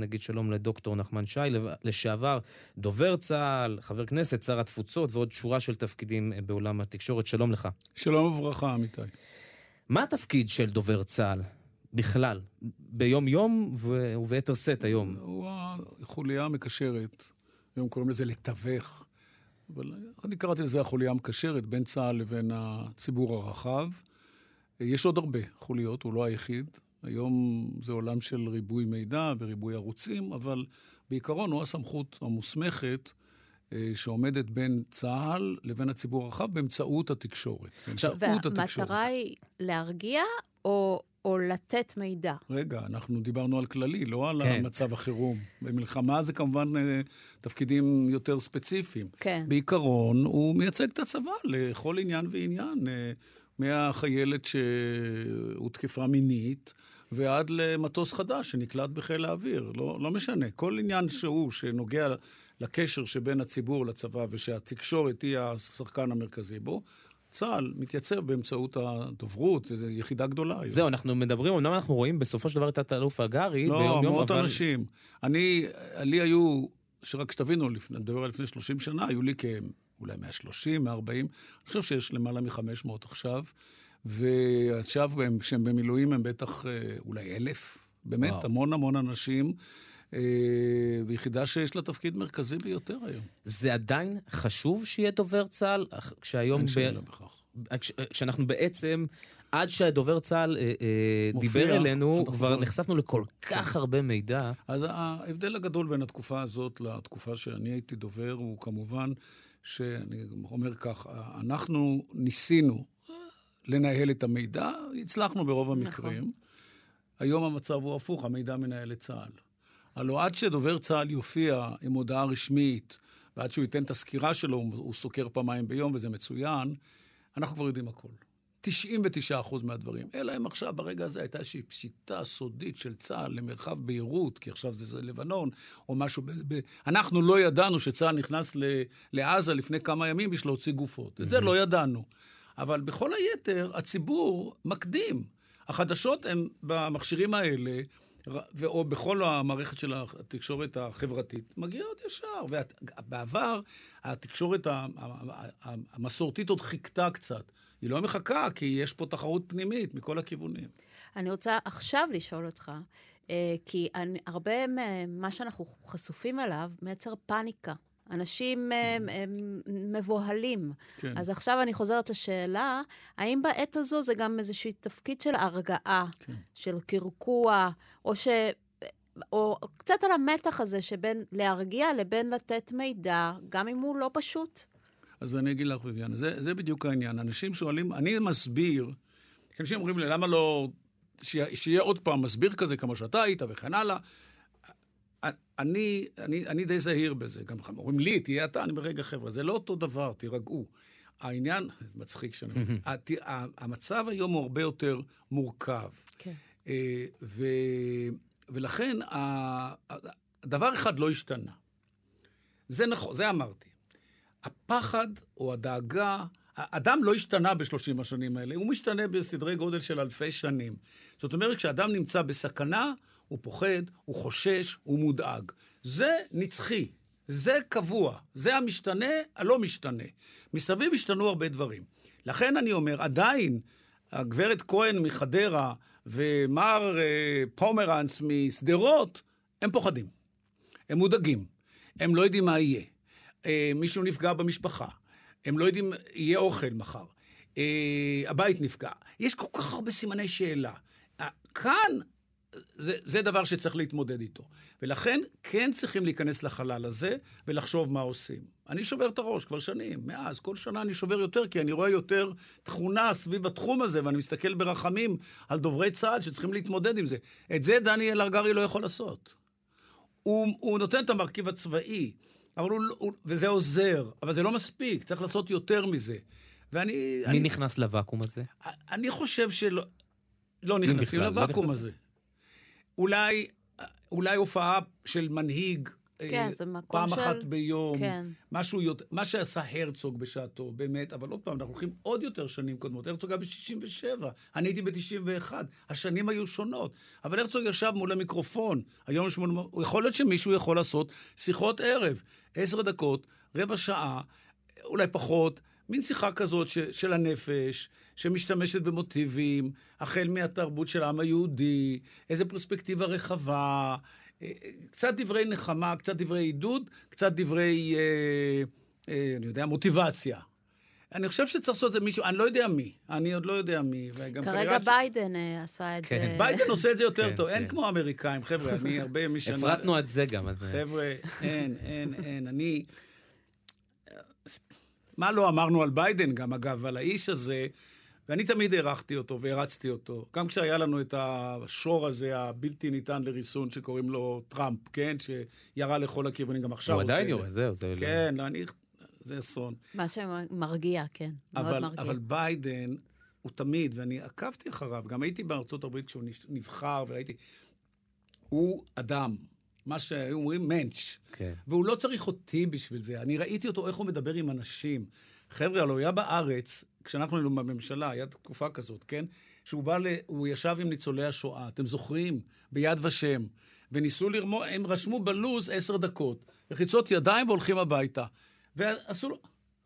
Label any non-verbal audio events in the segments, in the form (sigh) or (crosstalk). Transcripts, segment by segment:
נגיד שלום לדוקטור נחמן שי, לשעבר דובר צה"ל, חבר כנסת, שר התפוצות ועוד שורה של תפקידים בעולם התקשורת. שלום לך. שלום וברכה, עמיתי. מה התפקיד של דובר צה"ל בכלל, ביום-יום וביתר שאת היום? הוא החוליה המקשרת, היום קוראים לזה לתווך, אבל אני קראתי לזה החוליה המקשרת בין צה"ל לבין הציבור הרחב. יש עוד הרבה חוליות, הוא לא היחיד. היום זה עולם של ריבוי מידע וריבוי ערוצים, אבל בעיקרון הוא הסמכות המוסמכת אה, שעומדת בין צה"ל לבין הציבור הרחב באמצעות התקשורת. באמצעות והמטרה היא להרגיע או, או לתת מידע? רגע, אנחנו דיברנו על כללי, לא על כן. מצב החירום. במלחמה זה כמובן אה, תפקידים יותר ספציפיים. כן. בעיקרון, הוא מייצג את הצבא לכל עניין ועניין. מהחיילת שהותקפה מינית ועד למטוס חדש שנקלט בחיל האוויר. לא, לא משנה. כל עניין שהוא שנוגע לקשר שבין הציבור לצבא ושהתקשורת היא השחקן המרכזי בו, צה"ל מתייצב באמצעות הדוברות, זו יחידה גדולה היום. זהו, אנחנו מדברים, אמנם אנחנו רואים בסופו של דבר את תת-אלוף הגרי לא, ביום-יום, אבל... לא, מאות אנשים. אני, לי היו, שרק שתבינו, אני מדבר על לפני 30 שנה, היו לי כאולי 130, 140, אני חושב שיש למעלה מ-500 עכשיו. ועכשיו, כשהם במילואים, הם בטח אה, אולי אלף. באמת, וואו. המון המון אנשים. אה, ויחידה שיש לה תפקיד מרכזי ביותר היום. זה עדיין חשוב שיהיה דובר צה"ל? כשהיום... אין שאלה בכך. כשאנחנו בעצם, עד שהדובר צה"ל אה, דיבר אלינו, כבר נחשפנו לכל כך הרבה מידע. אז ההבדל הגדול בין התקופה הזאת לתקופה שאני הייתי דובר, הוא כמובן שאני אומר כך, אנחנו ניסינו לנהל את המידע, הצלחנו ברוב נכון. המקרים. נכון. היום המצב הוא הפוך, המידע מנהל את צה"ל. הלוא עד שדובר צה"ל יופיע עם הודעה רשמית, ועד שהוא ייתן את הסקירה שלו, הוא סוקר פעמיים ביום וזה מצוין, אנחנו כבר יודעים הכל. 99 אחוז מהדברים. אלא אם עכשיו, ברגע הזה, הייתה איזושהי פשיטה סודית של צה"ל למרחב ביירות, כי עכשיו זה, זה לבנון, או משהו... ב, ב, אנחנו לא ידענו שצה"ל נכנס ל, לעזה לפני כמה ימים בשביל להוציא גופות. את זה לא ידענו. אבל בכל היתר, הציבור מקדים. החדשות הן במכשירים האלה, או בכל המערכת של התקשורת החברתית, מגיעות ישר. ובעבר, התקשורת המסורתית עוד חיכתה קצת. היא לא מחכה, כי יש פה תחרות פנימית מכל הכיוונים. אני רוצה עכשיו לשאול אותך, אה, כי אני, הרבה ממה שאנחנו חשופים אליו מייצר פאניקה. אנשים הם, הם מבוהלים. כן. אז עכשיו אני חוזרת לשאלה, האם בעת הזו זה גם איזשהו תפקיד של הרגעה, כן. של קרקוע, או ש... או קצת על המתח הזה שבין להרגיע לבין לתת מידע, גם אם הוא לא פשוט. אז אני אגיד לך, ויviana, זה, זה בדיוק העניין. אנשים שואלים, אני מסביר, אנשים אומרים לי, למה לא, שיהיה עוד פעם מסביר כזה כמו שאתה היית וכן הלאה. אני, אני, אני די זהיר בזה. גם אומרים לי, תהיה אתה, אני אומר, רגע, חבר'ה, זה לא אותו דבר, תירגעו. העניין, זה מצחיק שאני אומר, (laughs) המצב היום הוא הרבה יותר מורכב. כן. אה, ו, ולכן, דבר אחד לא השתנה. זה נכון, זה אמרתי. הפחד או הדאגה, האדם לא השתנה בשלושים השנים האלה, הוא משתנה בסדרי גודל של אלפי שנים. זאת אומרת, כשאדם נמצא בסכנה, הוא פוחד, הוא חושש, הוא מודאג. זה נצחי, זה קבוע, זה המשתנה, הלא משתנה. מסביב השתנו הרבה דברים. לכן אני אומר, עדיין, הגברת כהן מחדרה ומר אה, פומרנס משדרות, הם פוחדים. הם מודאגים. הם לא יודעים מה יהיה. אה, מישהו נפגע במשפחה. הם לא יודעים, יהיה אוכל מחר. אה, הבית נפגע. יש כל כך הרבה סימני שאלה. כאן זה, זה דבר שצריך להתמודד איתו. ולכן כן צריכים להיכנס לחלל הזה ולחשוב מה עושים. אני שובר את הראש כבר שנים, מאז, כל שנה אני שובר יותר, כי אני רואה יותר תכונה סביב התחום הזה, ואני מסתכל ברחמים על דוברי צה"ל שצריכים להתמודד עם זה. את זה דניאל ארגרי לא יכול לעשות. הוא, הוא נותן את המרכיב הצבאי, אבל הוא, הוא, וזה עוזר, אבל זה לא מספיק, צריך לעשות יותר מזה. ואני... מי אני, נכנס לוואקום הזה? אני חושב שלא... לא נכנסים לא לוואקום הזה. אולי, אולי הופעה של מנהיג כן, זה מקום פעם של... אחת ביום. כן. משהו יותר, מה שעשה הרצוג בשעתו, באמת, אבל עוד פעם, אנחנו הולכים עוד יותר שנים קודמות. הרצוג היה ב-67, אני הייתי ב-91, השנים היו שונות. אבל הרצוג ישב מול המיקרופון, היום יש מול... יכול להיות שמישהו יכול לעשות שיחות ערב, עשר דקות, רבע שעה, אולי פחות, מין שיחה כזאת ש, של הנפש, שמשתמשת במוטיבים, החל מהתרבות של העם היהודי, איזו פרספקטיבה רחבה, אה, קצת דברי נחמה, קצת דברי עידוד, קצת דברי, אה, אה, אני יודע, מוטיבציה. אני חושב שצריך לעשות את זה מישהו, אני לא יודע מי, אני עוד לא יודע מי. כרגע ביידן אה, עשה את כן. זה. ביידן עושה את זה יותר כן, טוב, כן. אין כמו האמריקאים, חבר'ה, אני הרבה (laughs) משנה... הפרטנו את זה גם. חבר'ה, אין, אין, אין, אני... מה לא אמרנו על ביידן גם, אגב, על האיש הזה, ואני תמיד הערכתי אותו והרצתי אותו. גם כשהיה לנו את השור הזה, הבלתי ניתן לריסון, שקוראים לו טראמפ, כן? שירה לכל הכיוונים, גם עכשיו הוא עושה את זה. הוא עדיין יורה, זהו, זה... כן, לא, אני... זה אסון. מה שמרגיע, כן. אבל, מאוד מרגיע. אבל ביידן, הוא תמיד, ואני עקבתי אחריו, גם הייתי בארצות הברית כשהוא נבחר, וראיתי... הוא אדם. מה שהיו אומרים מענץ'. כן. והוא לא צריך אותי בשביל זה. אני ראיתי אותו, איך הוא מדבר עם אנשים. חבר'ה, הלוא הוא היה בארץ, כשאנחנו היינו בממשלה, הייתה תקופה כזאת, כן? שהוא בא, ל... הוא ישב עם ניצולי השואה, אתם זוכרים? ביד ושם. וניסו לרמור, הם רשמו בלוז עשר דקות, לחיצות ידיים והולכים הביתה. ועשו לו,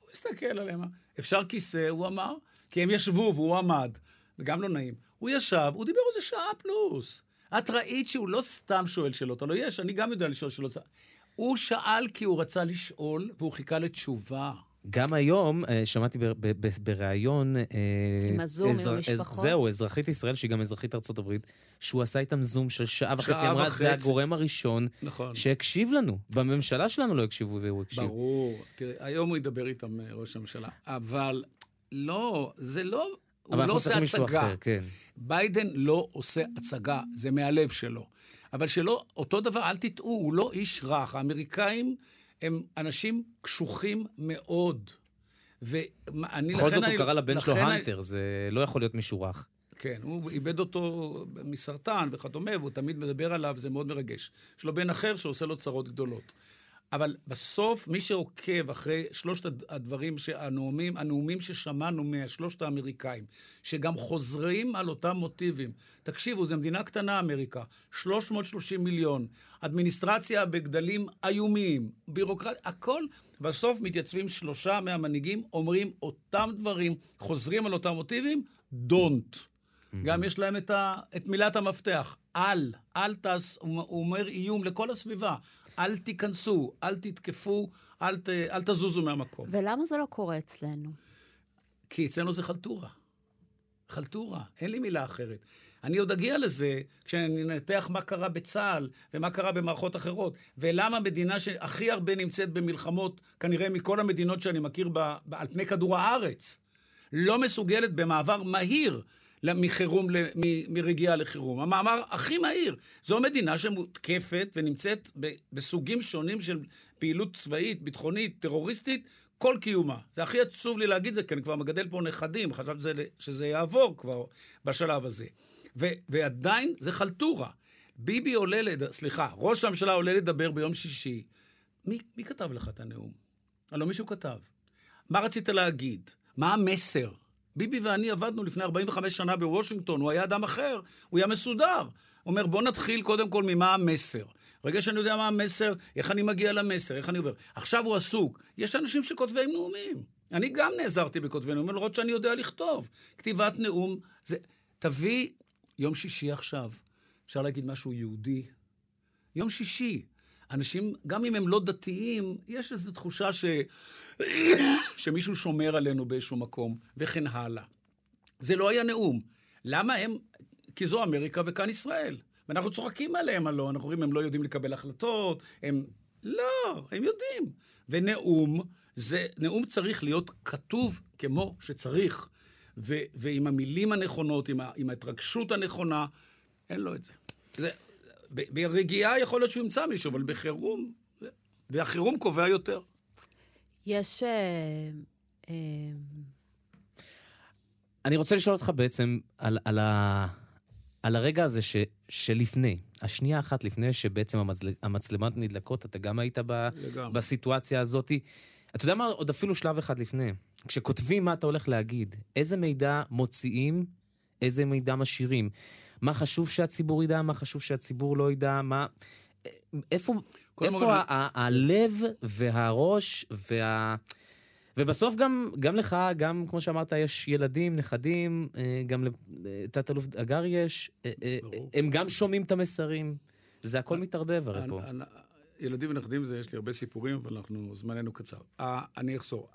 הוא הסתכל עליהם, אפשר כיסא, הוא אמר, כי הם ישבו והוא עמד, זה גם לא נעים. הוא ישב, הוא דיבר איזה שעה פלוס. את ראית שהוא לא סתם שואל שאלות, הלוא יש, אני גם יודע לשאול שאלות. הוא שאל כי הוא רצה לשאול, והוא חיכה לתשובה. גם היום, אה, שמעתי בריאיון... אה, עם הזום, עם המשפחות. זהו, אזרחית ישראל, שהיא גם אזרחית ארצות הברית, שהוא עשה איתם זום של שעה וחצי. שעה אמרה, זה הגורם הראשון נכון. שהקשיב לנו. בממשלה שלנו לא הקשיבו והוא הקשיב. ברור. תראה, היום הוא ידבר איתם, אה, ראש הממשלה. אבל לא, זה לא... הוא לא עושה הצגה. אחר, כן. ביידן לא עושה הצגה, זה מהלב שלו. אבל שלא, אותו דבר, אל תטעו, הוא לא איש רך. האמריקאים הם אנשים קשוחים מאוד. ואני, בכל זאת הוא קרא לבן שלו הנטר, זה לא יכול להיות מישהו רך. כן, הוא איבד אותו מסרטן וכדומה, והוא תמיד מדבר עליו, זה מאוד מרגש. יש לו בן אחר שעושה לו צרות גדולות. אבל בסוף, מי שעוקב אחרי שלושת הדברים, הנאומים, הנאומים ששמענו משלושת האמריקאים, שגם חוזרים על אותם מוטיבים. תקשיבו, זו מדינה קטנה, אמריקה, 330 מיליון, אדמיניסטרציה בגדלים איומיים, בירוקרטיה, הכל. בסוף מתייצבים שלושה מהמנהיגים, אומרים אותם דברים, חוזרים על אותם מוטיבים, don't. Mm-hmm. גם יש להם את, ה, את מילת המפתח, אל, אל תעש, הוא אומר איום לכל הסביבה. אל תיכנסו, אל תתקפו, אל, ת, אל תזוזו מהמקום. ולמה זה לא קורה אצלנו? כי אצלנו זה חלטורה. חלטורה, אין לי מילה אחרת. אני עוד אגיע לזה כשאני אנתח מה קרה בצה"ל ומה קרה במערכות אחרות, ולמה מדינה שהכי הרבה נמצאת במלחמות, כנראה מכל המדינות שאני מכיר ב, ב, על פני כדור הארץ, לא מסוגלת במעבר מהיר מחירום, מרגיעה לחירום. המאמר הכי מהיר. זו מדינה שמותקפת ונמצאת בסוגים שונים של פעילות צבאית, ביטחונית, טרוריסטית, כל קיומה. זה הכי עצוב לי להגיד זה, כי אני כבר מגדל פה נכדים, חשבתי שזה, שזה יעבור כבר בשלב הזה. ו, ועדיין זה חלטורה. ביבי עולה, לד... סליחה, ראש הממשלה עולה לדבר ביום שישי. מי, מי כתב לך את הנאום? הלוא מישהו כתב. מה רצית להגיד? מה המסר? ביבי ואני עבדנו לפני 45 שנה בוושינגטון, הוא היה אדם אחר, הוא היה מסודר. הוא אומר, בוא נתחיל קודם כל ממה המסר. ברגע שאני יודע מה המסר, איך אני מגיע למסר, איך אני עובר. עכשיו הוא עסוק. יש אנשים שכותבי נאומים. אני גם נעזרתי בכותבי נאומים, למרות שאני יודע לכתוב. כתיבת נאום זה... תביא יום שישי עכשיו, אפשר להגיד משהו יהודי. יום שישי. אנשים, גם אם הם לא דתיים, יש איזו תחושה ש... שמישהו שומר עלינו באיזשהו מקום, וכן הלאה. זה לא היה נאום. למה הם... כי זו אמריקה וכאן ישראל. ואנחנו צוחקים עליהם הלא, אנחנו אומרים, הם לא יודעים לקבל החלטות, הם... לא, הם יודעים. ונאום, זה... נאום צריך להיות כתוב כמו שצריך. ו... ועם המילים הנכונות, עם, ה... עם ההתרגשות הנכונה, אין לו את זה. זה... ברגיעה יכול להיות שהוא ימצא מישהו, אבל בחירום, והחירום קובע יותר. יש... אה, אה, אני רוצה לשאול אותך בעצם על, על, ה, על הרגע הזה ש, שלפני, השנייה אחת לפני שבעצם המצל, המצלמות נדלקות, אתה גם היית ב, בסיטואציה הזאת. אתה יודע מה, עוד אפילו שלב אחד לפני. כשכותבים מה אתה הולך להגיד, איזה מידע מוציאים, איזה מידע משאירים. מה חשוב שהציבור ידע, מה חשוב שהציבור לא ידע, מה... איפה, איפה ה- ה- הלב והראש וה... ובסוף גם, גם לך, גם כמו שאמרת, יש ילדים, נכדים, אה, גם לתת-אלוף אגר יש, אה, אה, הם גם שומעים את המסרים. זה הכל מתערבב הרי פה. ילדים ונכדים זה, יש לי הרבה סיפורים, אבל אנחנו, זמננו קצר. אני אחזור.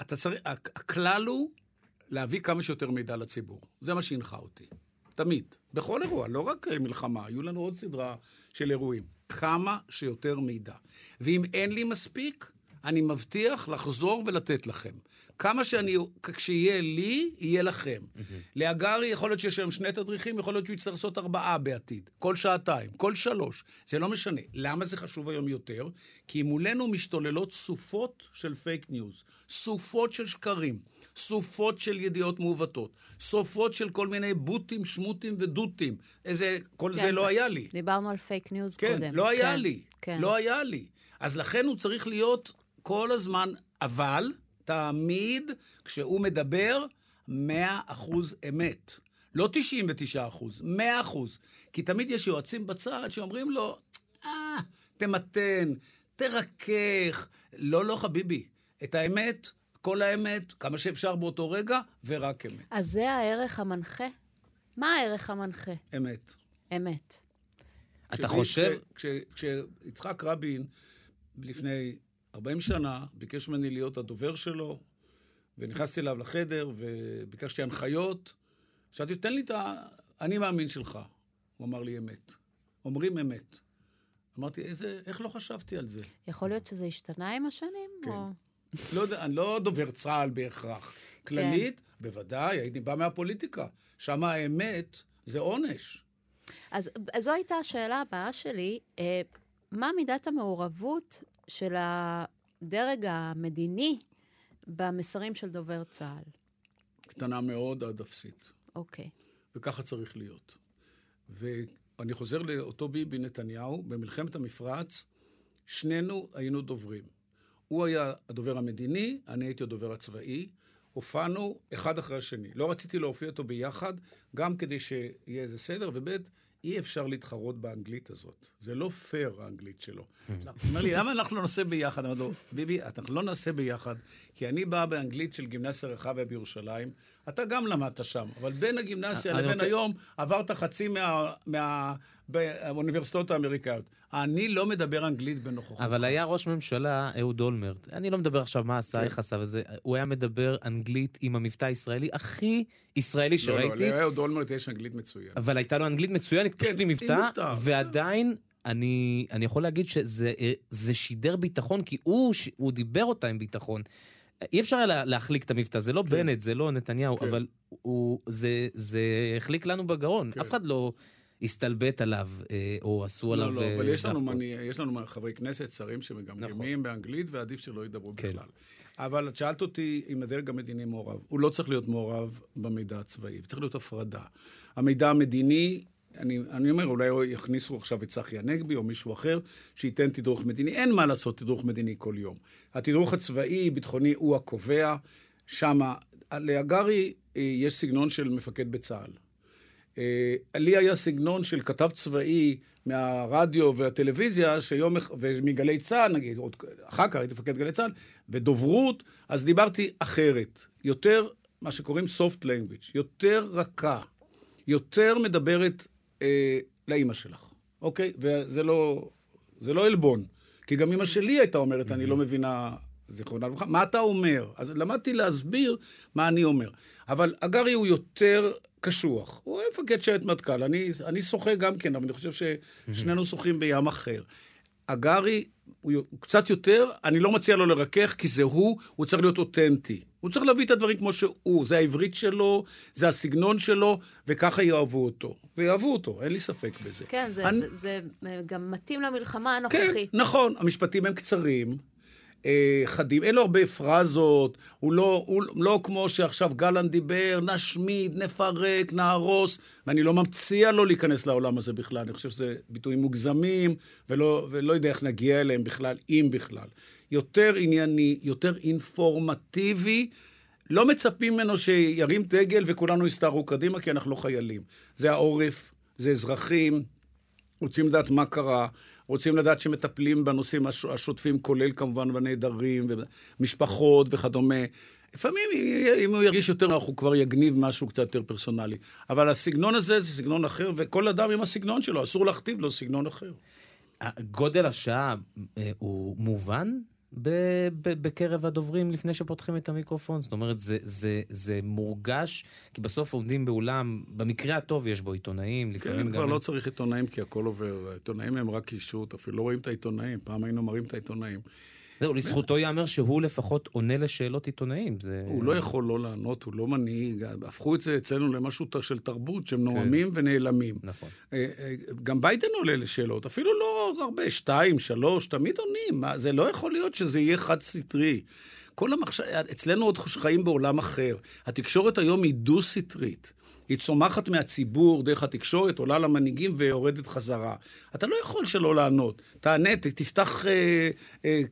אתה צריך, הכלל הוא להביא כמה שיותר מידע לציבור. זה מה שהנחה אותי. תמיד. בכל אירוע, לא רק מלחמה, היו לנו עוד סדרה של אירועים. כמה שיותר מידע. ואם אין לי מספיק, אני מבטיח לחזור ולתת לכם. כמה שאני, כשיהיה לי, יהיה לכם. להגרי יכול להיות שיש היום שני תדריכים, יכול להיות שהוא יצטרך לעשות ארבעה בעתיד. כל שעתיים, כל שלוש. זה לא משנה. למה זה חשוב היום יותר? כי מולנו משתוללות סופות של fake news. סופות של שקרים. סופות של ידיעות מעוותות, סופות של כל מיני בוטים, שמוטים ודוטים. איזה, כל כן, זה לא היה לי. דיברנו על fake news כן, קודם. לא היה כן, לי. כן. לא היה לי. אז לכן הוא צריך להיות כל הזמן, אבל תמיד כשהוא מדבר, 100 אחוז אמת. לא 99 אחוז, 100 אחוז. כי תמיד יש יועצים בצד שאומרים לו, אה, תמתן, תרכך. לא, לא, חביבי. את האמת כל האמת, כמה שאפשר באותו רגע, ורק אמת. אז זה הערך המנחה? מה הערך המנחה? אמת. אמת. אתה חושב... כשיצחק רבין, לפני 40 שנה, ביקש ממני להיות הדובר שלו, ונכנסתי אליו לחדר, וביקשתי הנחיות, שאלתי, תן לי את האני מאמין שלך. הוא אמר לי אמת. אומרים אמת. אמרתי, איזה, איך לא חשבתי על זה? יכול להיות שזה השתנה עם השנים? כן. או... לא יודע, אני לא דובר צה"ל בהכרח. כללית, כן. בוודאי, הייתי בא מהפוליטיקה. שם האמת זה עונש. אז, אז זו הייתה השאלה הבאה שלי. אה, מה מידת המעורבות של הדרג המדיני במסרים של דובר צה"ל? קטנה מאוד עד אפסית. אוקיי. וככה צריך להיות. ואני חוזר לאותו ביבי נתניהו, במלחמת המפרץ, שנינו היינו דוברים. הוא היה הדובר המדיני, אני הייתי הדובר הצבאי. הופענו אחד אחרי השני. לא רציתי להופיע אותו ביחד, גם כדי שיהיה איזה סדר, וב' אי אפשר להתחרות באנגלית הזאת. זה לא פייר, האנגלית שלו. הוא אומר לי, למה אנחנו לא נעשה ביחד? אמרתי לו, ביבי, אנחנו לא נעשה ביחד, כי אני בא באנגלית של גימנסיה רחביה בירושלים, אתה גם למדת שם, אבל בין הגימנסיה לבין רוצה... היום עברת חצי מה... מה... באוניברסיטאות האמריקאיות. אני לא מדבר אנגלית בנוכחות. אבל היה ראש ממשלה, אהוד אולמרט, אני לא מדבר עכשיו מה עשה, כן. איך עשה וזה, הוא היה מדבר אנגלית עם המבטא הישראלי הכי ישראלי שראיתי. לא, לא, לאהוד אולמרט יש אנגלית מצוינת. אבל הייתה לו אנגלית מצוינת, כן, פשוט עם מבטא, ועדיין... אני, אני יכול להגיד שזה שידר ביטחון, כי הוא, הוא דיבר אותה עם ביטחון. אי אפשר היה להחליק את המבטא, זה לא כן. בנט, זה לא נתניהו, כן. אבל הוא, זה, זה החליק לנו בגרון. כן. אף אחד לא הסתלבט עליו, אה, או עשו לא, עליו... לא, לא, אבל יש לנו, מני, יש לנו חברי כנסת, שרים שמגמגמים נכון. באנגלית, ועדיף שלא ידברו כן. בכלל. אבל את שאלת אותי אם הדרג המדיני מעורב. הוא לא צריך להיות מעורב במידע הצבאי, צריך להיות הפרדה. המידע המדיני אני, אני אומר, אולי יכניסו עכשיו את צחי הנגבי או מישהו אחר שייתן תדרוך מדיני. אין מה לעשות תדרוך מדיני כל יום. התדרוך הצבאי, ביטחוני, הוא הקובע. שמה, להגרי אה, יש סגנון של מפקד בצה"ל. אה, לי היה סגנון של כתב צבאי מהרדיו והטלוויזיה, שיום, ומגלי צה"ל, נגיד, עוד, אחר כך הייתי מפקד גלי צה"ל, ודוברות, אז דיברתי אחרת. יותר, מה שקוראים soft language, יותר רכה, יותר מדברת אה, לאימא שלך, אוקיי? וזה לא, לא עלבון. כי גם אימא שלי הייתה אומרת, אני לא מבינה, זיכרונה לברכה, מה אתה אומר? אז למדתי להסביר מה אני אומר. אבל הגרי הוא יותר קשוח. הוא מפקד שייטת מטכ"ל. אני, אני שוחה גם כן, אבל אני חושב ששנינו שוחים בים אחר. הגרי הוא קצת יותר, אני לא מציע לו לרכך, כי זה הוא, הוא צריך להיות אותנטי. הוא צריך להביא את הדברים כמו שהוא. זה העברית שלו, זה הסגנון שלו, וככה יאהבו אותו. ויאהבו אותו, אין לי ספק בזה. כן, זה, אני... זה גם מתאים למלחמה הנוכחית. כן, נכון. המשפטים הם קצרים. אה, חדים, אין לו הרבה פרזות, הוא לא, הוא לא כמו שעכשיו גלנט דיבר, נשמיד, נפרק, נהרוס, ואני לא ממציע לו להיכנס לעולם הזה בכלל, אני חושב שזה ביטויים מוגזמים, ולא, ולא יודע איך נגיע אליהם בכלל, אם בכלל. יותר ענייני, יותר אינפורמטיבי, לא מצפים ממנו שירים דגל וכולנו יסתערו קדימה, כי אנחנו לא חיילים. זה העורף, זה אזרחים, רוצים לדעת מה קרה, רוצים לדעת שמטפלים בנושאים השוטפים, כולל כמובן בנעדרים, ומשפחות וכדומה. לפעמים, אם הוא ירגיש יותר הוא כבר יגניב משהו קצת יותר פרסונלי. אבל הסגנון הזה זה סגנון אחר, וכל אדם עם הסגנון שלו, אסור להכתיב לו סגנון אחר. גודל השעה אה, הוא מובן בקרב הדוברים לפני שפותחים את המיקרופון? זאת אומרת, זה, זה, זה מורגש, כי בסוף עומדים באולם, במקרה הטוב יש בו עיתונאים, לפעמים כן, גם... כן, כבר לא צריך עיתונאים, כי הכל עובר. העיתונאים הם רק קישוט, אפילו לא רואים את העיתונאים. פעם היינו מראים את העיתונאים. זהו, לזכותו ייאמר שהוא לפחות עונה לשאלות עיתונאים. זה... הוא לא יכול לא לענות, הוא לא מנהיג. הפכו את זה אצלנו למשהו של תרבות, שהם נואמים כן. ונעלמים. נכון. אה, אה, גם ביידן עולה לשאלות, אפילו לא הרבה, שתיים, שלוש, תמיד עונים. זה לא יכול להיות שזה יהיה חד-סטרי. כל המחשב... אצלנו עוד חיים בעולם אחר. התקשורת היום היא דו-סטרית. היא צומחת מהציבור דרך התקשורת, עולה למנהיגים ויורדת חזרה. אתה לא יכול שלא לענות. תענה, תפתח אה, אה,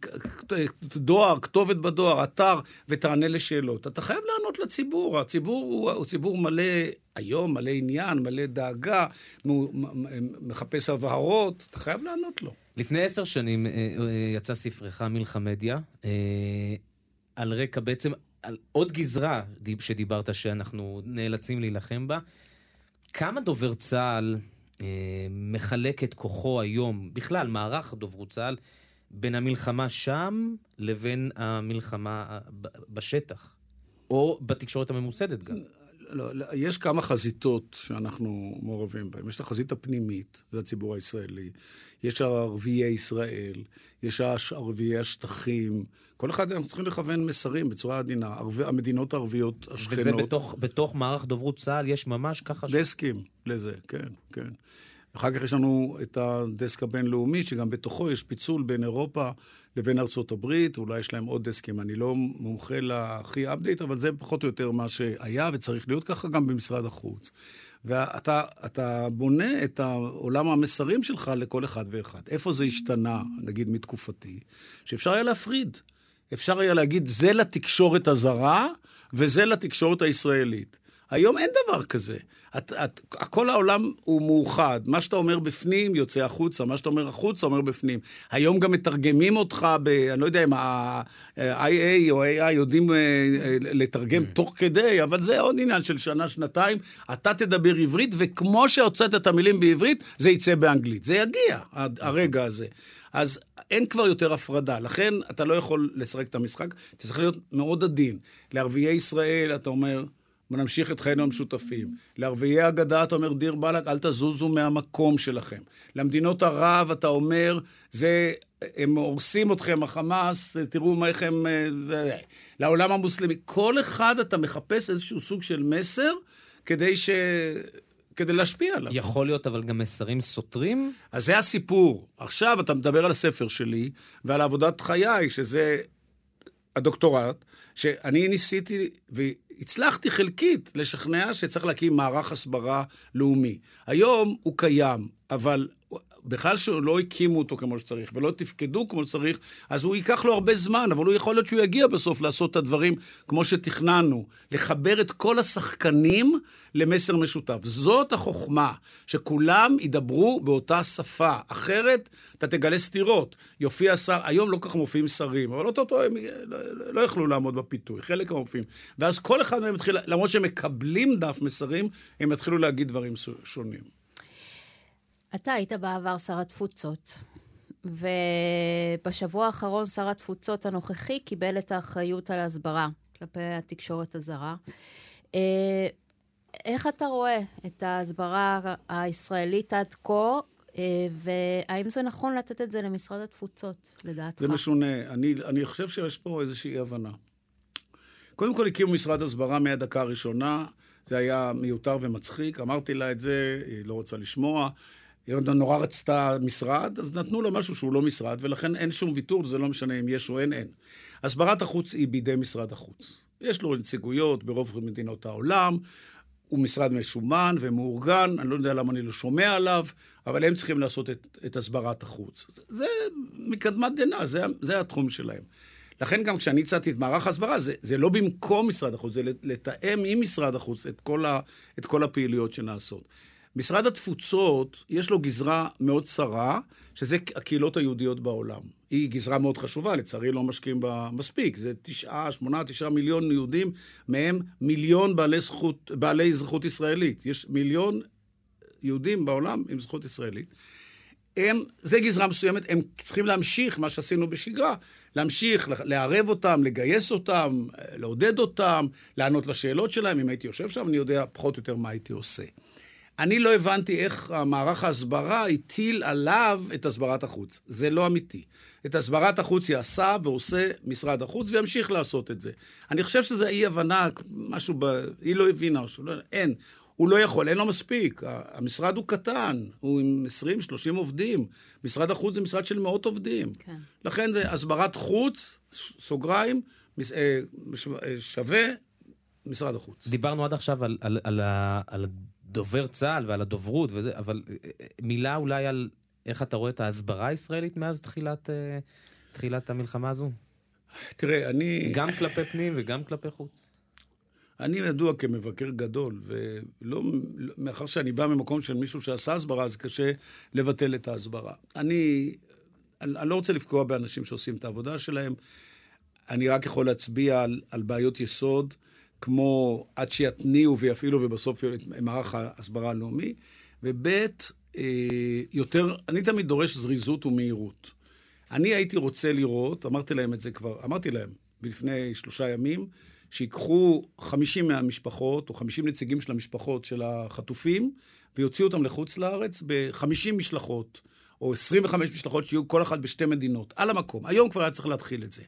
דואר, כתובת בדואר, אתר, ותענה לשאלות. אתה חייב לענות לציבור. הציבור הוא, הוא ציבור מלא היום, מלא עניין, מלא דאגה, מחפש הבהרות, אתה חייב לענות לו. לפני עשר שנים אה, אה, יצא ספרך מלחמדיה, אה, על רקע בעצם על עוד גזרה שדיברת שאנחנו נאלצים להילחם בה. כמה דובר צה"ל אה, מחלק את כוחו היום, בכלל, מערך דוברות צה"ל, בין המלחמה שם לבין המלחמה בשטח, או בתקשורת הממוסדת גם? לא, לא, יש כמה חזיתות שאנחנו מעורבים בהן. יש את החזית הפנימית, זה הציבור הישראלי. יש ערביי ישראל, יש ערביי השטחים. כל אחד, אנחנו צריכים לכוון מסרים בצורה עדינה. ערבי, המדינות הערביות השכנות. וזה בתוך, בתוך מערך דוברות צה"ל, יש ממש ככה... דסקים לזה, כן, כן. אחר כך יש לנו את הדסק הבינלאומי, שגם בתוכו יש פיצול בין אירופה לבין ארצות הברית, אולי יש להם עוד דסקים. אני לא מומחה להכי אפדייט, אבל זה פחות או יותר מה שהיה, וצריך להיות ככה גם במשרד החוץ. ואתה בונה את עולם המסרים שלך לכל אחד ואחד. איפה זה השתנה, נגיד מתקופתי, שאפשר היה להפריד. אפשר היה להגיד, זה לתקשורת הזרה וזה לתקשורת הישראלית. היום אין דבר כזה. את, את, כל העולם הוא מאוחד. מה שאתה אומר בפנים יוצא החוצה, מה שאתה אומר החוצה אומר בפנים. היום גם מתרגמים אותך ב... אני לא יודע אם ה-IA או AI יודעים אה, אה, לתרגם mm. תוך כדי, אבל זה עוד עניין של שנה, שנתיים. אתה תדבר עברית, וכמו שהוצאת את המילים בעברית, זה יצא באנגלית. זה יגיע, הרגע הזה. אז אין כבר יותר הפרדה, לכן אתה לא יכול לשחק את המשחק, אתה צריך להיות מאוד עדין. לערביי ישראל, אתה אומר, ונמשיך את חיינו המשותפים. לערביי הגדה אתה אומר, דיר באלק, אל תזוזו מהמקום שלכם. למדינות ערב אתה אומר, זה, הם הורסים אתכם, החמאס, תראו איך הם... אה, לעולם המוסלמי. כל אחד אתה מחפש איזשהו סוג של מסר כדי ש... כדי להשפיע עליו. יכול להיות אבל גם מסרים סותרים? אז זה הסיפור. עכשיו אתה מדבר על הספר שלי ועל עבודת חיי, שזה הדוקטורט, שאני ניסיתי, הצלחתי חלקית לשכנע שצריך להקים מערך הסברה לאומי. היום הוא קיים, אבל בכלל שלא הקימו אותו כמו שצריך ולא תפקדו כמו שצריך, אז הוא ייקח לו הרבה זמן, אבל הוא יכול להיות שהוא יגיע בסוף לעשות את הדברים כמו שתכננו, לחבר את כל השחקנים למסר משותף. זאת החוכמה, שכולם ידברו באותה שפה, אחרת אתה תגלה סתירות. יופיע שר, היום לא כך מופיעים שרים, אבל אותו הם לא, לא יכלו לעמוד בפיתוי, חלק מופיעים. ואז כל אחד מהם יתחיל, למרות שהם מקבלים דף מסרים, הם יתחילו להגיד דברים שונים. אתה היית בעבר שר התפוצות, ובשבוע האחרון שר התפוצות הנוכחי קיבל את האחריות על ההסברה כלפי התקשורת הזרה. אה, איך אתה רואה את ההסברה הישראלית עד כה, אה, והאם זה נכון לתת את זה למשרד התפוצות, לדעתך? זה משונה. אני, אני חושב שיש פה איזושהי הבנה. קודם כל הקימו משרד הסברה מהדקה הראשונה, זה היה מיותר ומצחיק, אמרתי לה את זה, היא לא רוצה לשמוע. ירדן נורא רצתה משרד, אז נתנו לו משהו שהוא לא משרד, ולכן אין שום ויתור, זה לא משנה אם יש או אין, אין. הסברת החוץ היא בידי משרד החוץ. יש לו נציגויות ברוב מדינות העולם, הוא משרד משומן ומאורגן, אני לא יודע למה אני לא שומע עליו, אבל הם צריכים לעשות את, את הסברת החוץ. זה, זה מקדמת דנא, זה, זה התחום שלהם. לכן גם כשאני הצעתי את מערך ההסברה, זה, זה לא במקום משרד החוץ, זה לתאם עם משרד החוץ את כל, ה, את כל הפעילויות שנעשות. משרד התפוצות, יש לו גזרה מאוד צרה, שזה הקהילות היהודיות בעולם. היא גזרה מאוד חשובה, לצערי לא משקיעים בה מספיק. זה תשעה, שמונה, תשעה מיליון יהודים, מהם מיליון בעלי, זכות, בעלי אזרחות ישראלית. יש מיליון יהודים בעולם עם זכות ישראלית. הם, זה גזרה מסוימת, הם צריכים להמשיך מה שעשינו בשגרה, להמשיך, לערב אותם, לגייס אותם, לעודד אותם, לענות לשאלות שלהם. אם הייתי יושב שם, אני יודע פחות או יותר מה הייתי עושה. אני לא הבנתי איך מערך ההסברה הטיל עליו את הסברת החוץ. זה לא אמיתי. את הסברת החוץ יעשה ועושה משרד החוץ וימשיך לעשות את זה. אני חושב שזה אי-הבנה, משהו ב... היא לא הבינה, לא... אין. הוא לא יכול, אין לו מספיק. המשרד הוא קטן, הוא עם 20-30 עובדים. משרד החוץ זה משרד של מאות עובדים. כן. לכן זה הסברת חוץ, סוגריים, אה, שווה משרד החוץ. דיברנו עד עכשיו על, על, על, על דובר צה"ל ועל הדוברות וזה, אבל אה, אה, מילה אולי על איך אתה רואה את ההסברה הישראלית מאז תחילת, אה, תחילת המלחמה הזו? תראה, אני... גם כלפי פנים וגם כלפי חוץ. אני ידוע כמבקר גדול, ולא, מאחר שאני בא ממקום של מישהו שעשה הסברה, אז קשה לבטל את ההסברה. אני, אני לא רוצה לפגוע באנשים שעושים את העבודה שלהם, אני רק יכול להצביע על, על בעיות יסוד. כמו עד שיתניעו ויפעילו ובסוף מערך ההסברה הלאומי, וב' אה, יותר, אני תמיד דורש זריזות ומהירות. אני הייתי רוצה לראות, אמרתי להם את זה כבר, אמרתי להם לפני שלושה ימים, שיקחו 50 מהמשפחות, או 50 נציגים של המשפחות של החטופים, ויוציאו אותם לחוץ לארץ ב-50 משלחות, או 25 משלחות שיהיו כל אחת בשתי מדינות, על המקום. היום כבר היה צריך להתחיל את זה.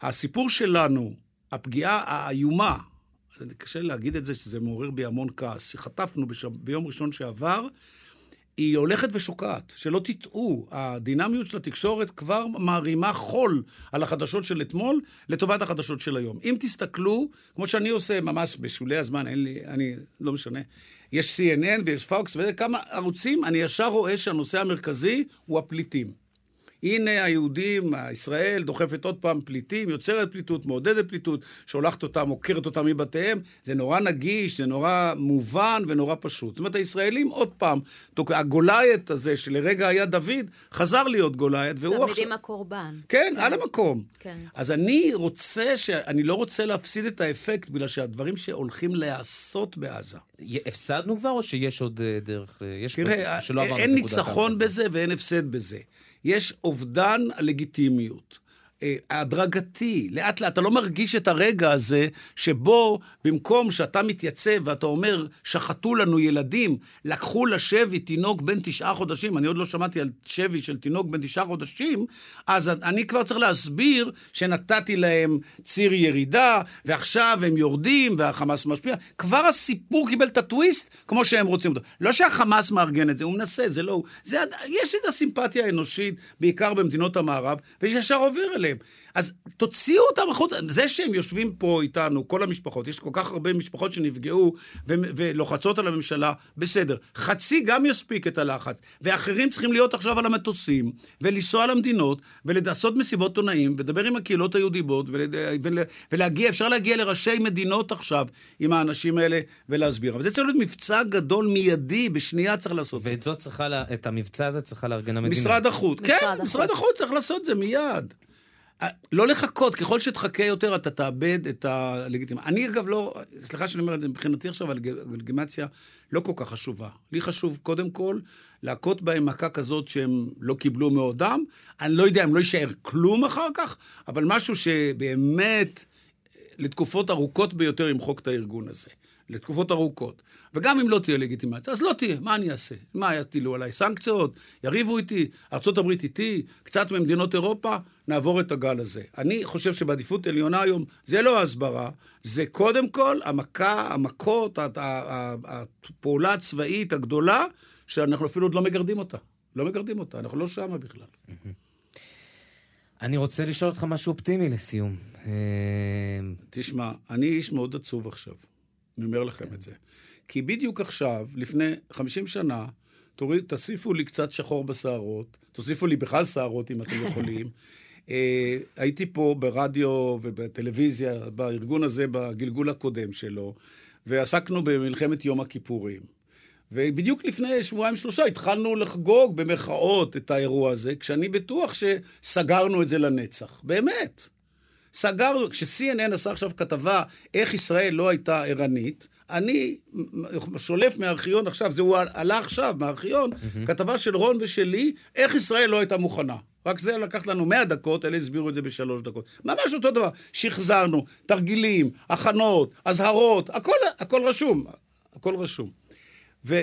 הסיפור שלנו הפגיעה האיומה, קשה להגיד את זה, שזה מעורר בי המון כעס, שחטפנו בשב... ביום ראשון שעבר, היא הולכת ושוקעת. שלא תטעו, הדינמיות של התקשורת כבר מערימה חול על החדשות של אתמול לטובת החדשות של היום. אם תסתכלו, כמו שאני עושה ממש בשולי הזמן, אין לי, אני, לא משנה, יש CNN ויש פוקס וכמה ערוצים, אני ישר רואה שהנושא המרכזי הוא הפליטים. הנה היהודים, ישראל דוחפת עוד פעם פליטים, יוצרת פליטות, מעודדת פליטות, שולחת אותם, עוקרת אותם מבתיהם. זה נורא נגיש, זה נורא מובן ונורא פשוט. זאת אומרת, הישראלים עוד פעם, הגולייט הזה שלרגע היה דוד, חזר להיות גולייט, והוא עכשיו... תמיד עם הקורבן. כן, כן, על המקום. כן. אז אני רוצה, ש... אני לא רוצה להפסיד את האפקט, בגלל שהדברים שהולכים להיעשות בעזה. הפסדנו כבר, או שיש עוד אה, דרך? אה, יש תראה, אין ניצחון בזה ואין הפסד בזה. יש אובדן לגיטימיות. אה, הדרגתי, לאט לאט, אתה לא מרגיש את הרגע הזה שבו במקום שאתה מתייצב ואתה אומר, שחטו לנו ילדים, לקחו לשבי תינוק בן תשעה חודשים, אני עוד לא שמעתי על שבי של תינוק בן תשעה חודשים, אז אני כבר צריך להסביר שנתתי להם ציר ירידה, ועכשיו הם יורדים והחמאס משפיע. כבר הסיפור קיבל את הטוויסט כמו שהם רוצים אותו. לא שהחמאס מארגן את זה, הוא מנסה, זה לא. זה, יש את הסימפתיה האנושית, בעיקר במדינות המערב, וישר עובר אליהם. שלהם. אז תוציאו אותם החוצה. זה שהם יושבים פה איתנו, כל המשפחות, יש כל כך הרבה משפחות שנפגעו ו- ולוחצות על הממשלה, בסדר. חצי גם יספיק את הלחץ. ואחרים צריכים להיות עכשיו על המטוסים, ולנסוע למדינות, ולעשות מסיבות עונאים, ולדבר עם הקהילות היהודיות, ול- ול- ולהגיע, אפשר להגיע לראשי מדינות עכשיו עם האנשים האלה ולהסביר. אבל זה צריך להיות מבצע גדול, מיידי, בשנייה צריך לעשות. ואת זאת צריכה, את המבצע הזה צריכה לארגן המדינה. משרד החוץ, כן, משרד החוץ צריך לעשות את זה מיד. לא לחכות, ככל שתחכה יותר אתה תאבד את הלגיטימציה. אני אגב לא, סליחה שאני אומר את זה, מבחינתי עכשיו הלגיטימציה לא כל כך חשובה. לי חשוב קודם כל להכות בהם מכה כזאת שהם לא קיבלו מעודם. אני לא יודע אם לא יישאר כלום אחר כך, אבל משהו שבאמת לתקופות ארוכות ביותר ימחוק את הארגון הזה. לתקופות ארוכות. וגם אם לא תהיה לגיטימציה, אז לא תהיה, מה אני אעשה? מה יטילו עליי? סנקציות? יריבו איתי? ארה"ב איתי? קצת ממדינות אירופה? נעבור את הגל הזה. אני חושב שבעדיפות עליונה היום זה לא הסברה, זה קודם כל המכה, המכות, הפעולה הצבאית הגדולה, שאנחנו אפילו עוד לא מגרדים אותה. לא מגרדים אותה, אנחנו לא שמה בכלל. אני רוצה לשאול אותך משהו אופטימי לסיום. אה, תשמע, אני איש מאוד עצוב עכשיו. אני אומר לכם את זה. כי בדיוק עכשיו, לפני 50 שנה, תוריד, תוסיפו לי קצת שחור בשערות, תוסיפו לי בכלל שערות אם אתם יכולים. (laughs) אה, הייתי פה ברדיו ובטלוויזיה, בארגון הזה, בגלגול הקודם שלו, ועסקנו במלחמת יום הכיפורים. ובדיוק לפני שבועיים-שלושה התחלנו לחגוג במחאות את האירוע הזה, כשאני בטוח שסגרנו את זה לנצח. באמת. סגרנו, כש-CNN עשה עכשיו כתבה איך ישראל לא הייתה ערנית, אני שולף מהארכיון עכשיו, זה הוא עלה עכשיו מהארכיון, mm-hmm. כתבה של רון ושלי, איך ישראל לא הייתה מוכנה. רק זה לקח לנו 100 דקות, אלה הסבירו את זה בשלוש דקות. ממש אותו דבר. שחזרנו, תרגילים, הכנות, אזהרות, הכל, הכל רשום. הכל רשום. ו,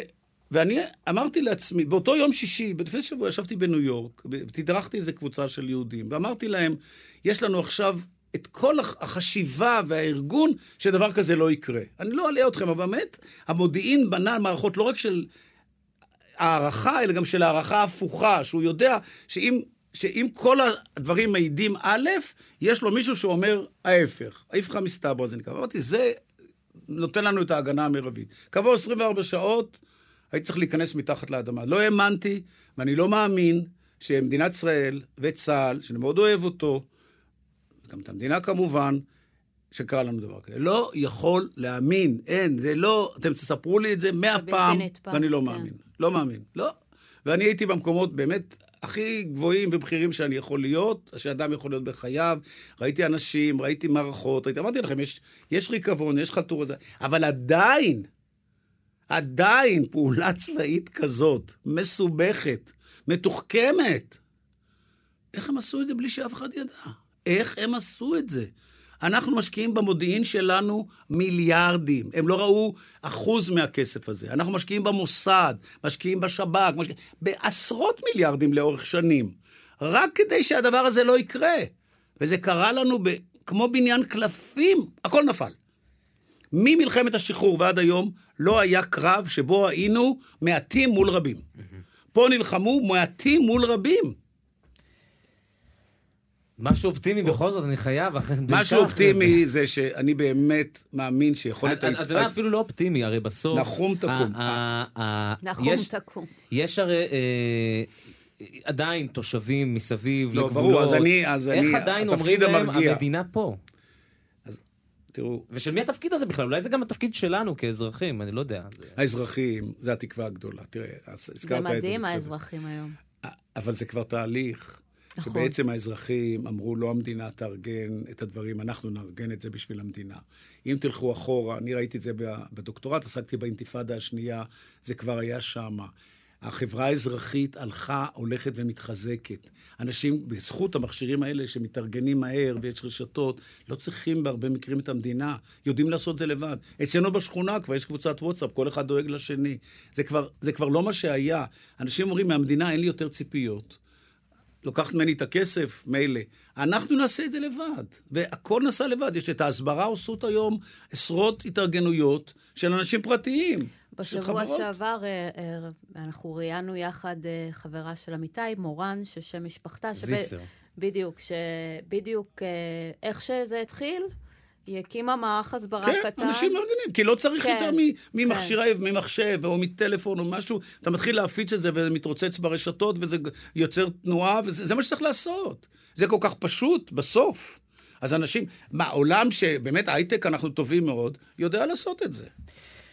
ואני אמרתי לעצמי, באותו יום שישי, לפני שבוע ישבתי בניו יורק, ותדרכתי איזה קבוצה של יהודים, ואמרתי להם, יש לנו עכשיו את כל החשיבה והארגון שדבר כזה לא יקרה. אני לא אלאה אתכם, אבל באמת, המודיעין בנה מערכות לא רק של הערכה, אלא גם של הערכה הפוכה, שהוא יודע שאם, שאם כל הדברים מעידים א', יש לו מישהו שאומר ההפך. ההפכה מסתברא זה נקרא. אמרתי, זה נותן לנו את ההגנה המרבית. כעבור 24 שעות הייתי צריך להיכנס מתחת לאדמה. לא האמנתי, ואני לא מאמין, שמדינת ישראל וצה"ל, שאני מאוד אוהב אותו, גם את המדינה כמובן, שקרה לנו דבר כזה. לא יכול להאמין, אין, זה לא, אתם תספרו לי את זה מאה פעם, ואני לא כן. מאמין. לא מאמין, לא. ואני הייתי במקומות באמת הכי גבוהים ובכירים שאני יכול להיות, שאדם יכול להיות בחייו. ראיתי אנשים, ראיתי מערכות, ראיתי, אמרתי לכם, יש, יש ריקבון, יש חלטורה, אבל עדיין, עדיין פעולה צבאית כזאת, מסובכת, מתוחכמת, איך הם עשו את זה בלי שאף אחד ידע? איך הם עשו את זה? אנחנו משקיעים במודיעין שלנו מיליארדים. הם לא ראו אחוז מהכסף הזה. אנחנו משקיעים במוסד, משקיעים בשב"כ, משקיעים... בעשרות מיליארדים לאורך שנים. רק כדי שהדבר הזה לא יקרה. וזה קרה לנו ב... כמו בניין קלפים, הכל נפל. ממלחמת השחרור ועד היום לא היה קרב שבו היינו מעטים מול רבים. פה נלחמו מעטים מול רבים. משהו אופטימי בכל זאת, אני חייב. משהו אופטימי זה שאני באמת מאמין שיכולת... אתה יודע, אפילו לא אופטימי, הרי בסוף... נחום תקום. נחום תקום. יש הרי... אה, עדיין תושבים מסביב לגבולות. לא, ברור, אז אני, אז אני, איך עדיין אומרים להם, המדינה פה? אז תראו... ושל מי התפקיד הזה בכלל? אולי זה גם התפקיד שלנו כאזרחים, אני לא יודע. האזרחים, זה התקווה הגדולה. תראה, הזכרת את זה. זה מדהים, האזרחים היום. אבל זה כבר תהליך. נכון. שבעצם האזרחים אמרו, לא המדינה תארגן את הדברים, אנחנו נארגן את זה בשביל המדינה. אם תלכו אחורה, אני ראיתי את זה בדוקטורט, עסקתי באינתיפאדה השנייה, זה כבר היה שמה. החברה האזרחית הלכה, הולכת ומתחזקת. אנשים, בזכות המכשירים האלה שמתארגנים מהר ויש רשתות, לא צריכים בהרבה מקרים את המדינה, יודעים לעשות זה לבד. אצלנו בשכונה כבר יש קבוצת וואטסאפ, כל אחד דואג לשני. זה כבר, זה כבר לא מה שהיה. אנשים אומרים, מהמדינה אין לי יותר ציפיות. לוקחת ממני את הכסף, מילא. אנחנו נעשה את זה לבד, והכל נעשה לבד. יש את ההסברה עושות היום עשרות התארגנויות של אנשים פרטיים. בשבוע שעבר אה, אה, אנחנו ראיינו יחד אה, חברה של אמיתי, מורן, ששם משפחתה. זיסר. בדיוק, שבדיוק איך שזה התחיל, היא הקימה מערך הסברה כן, קטן. כן, אנשים מארגנים, כי לא צריך כן, יותר ממכשירי, כן. ממחשב או מטלפון או משהו. אתה מתחיל להפיץ את זה וזה מתרוצץ ברשתות וזה יוצר תנועה, וזה מה שצריך לעשות. זה כל כך פשוט, בסוף. אז אנשים, מה, עולם שבאמת הייטק אנחנו טובים מאוד, יודע לעשות את זה.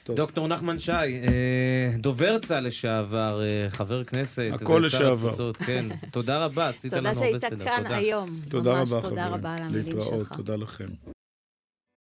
טוב. דוקטור נחמן שי, אה, דובר צה"ל לשעבר, אה, חבר כנסת. הכל לשעבר. התפוצות, כן. תודה רבה, עשית לנו הרבה סדר. תודה שהיית כאן היום. תודה רבה, חברים. תודה רבה שלך. להתראות, תודה לכם.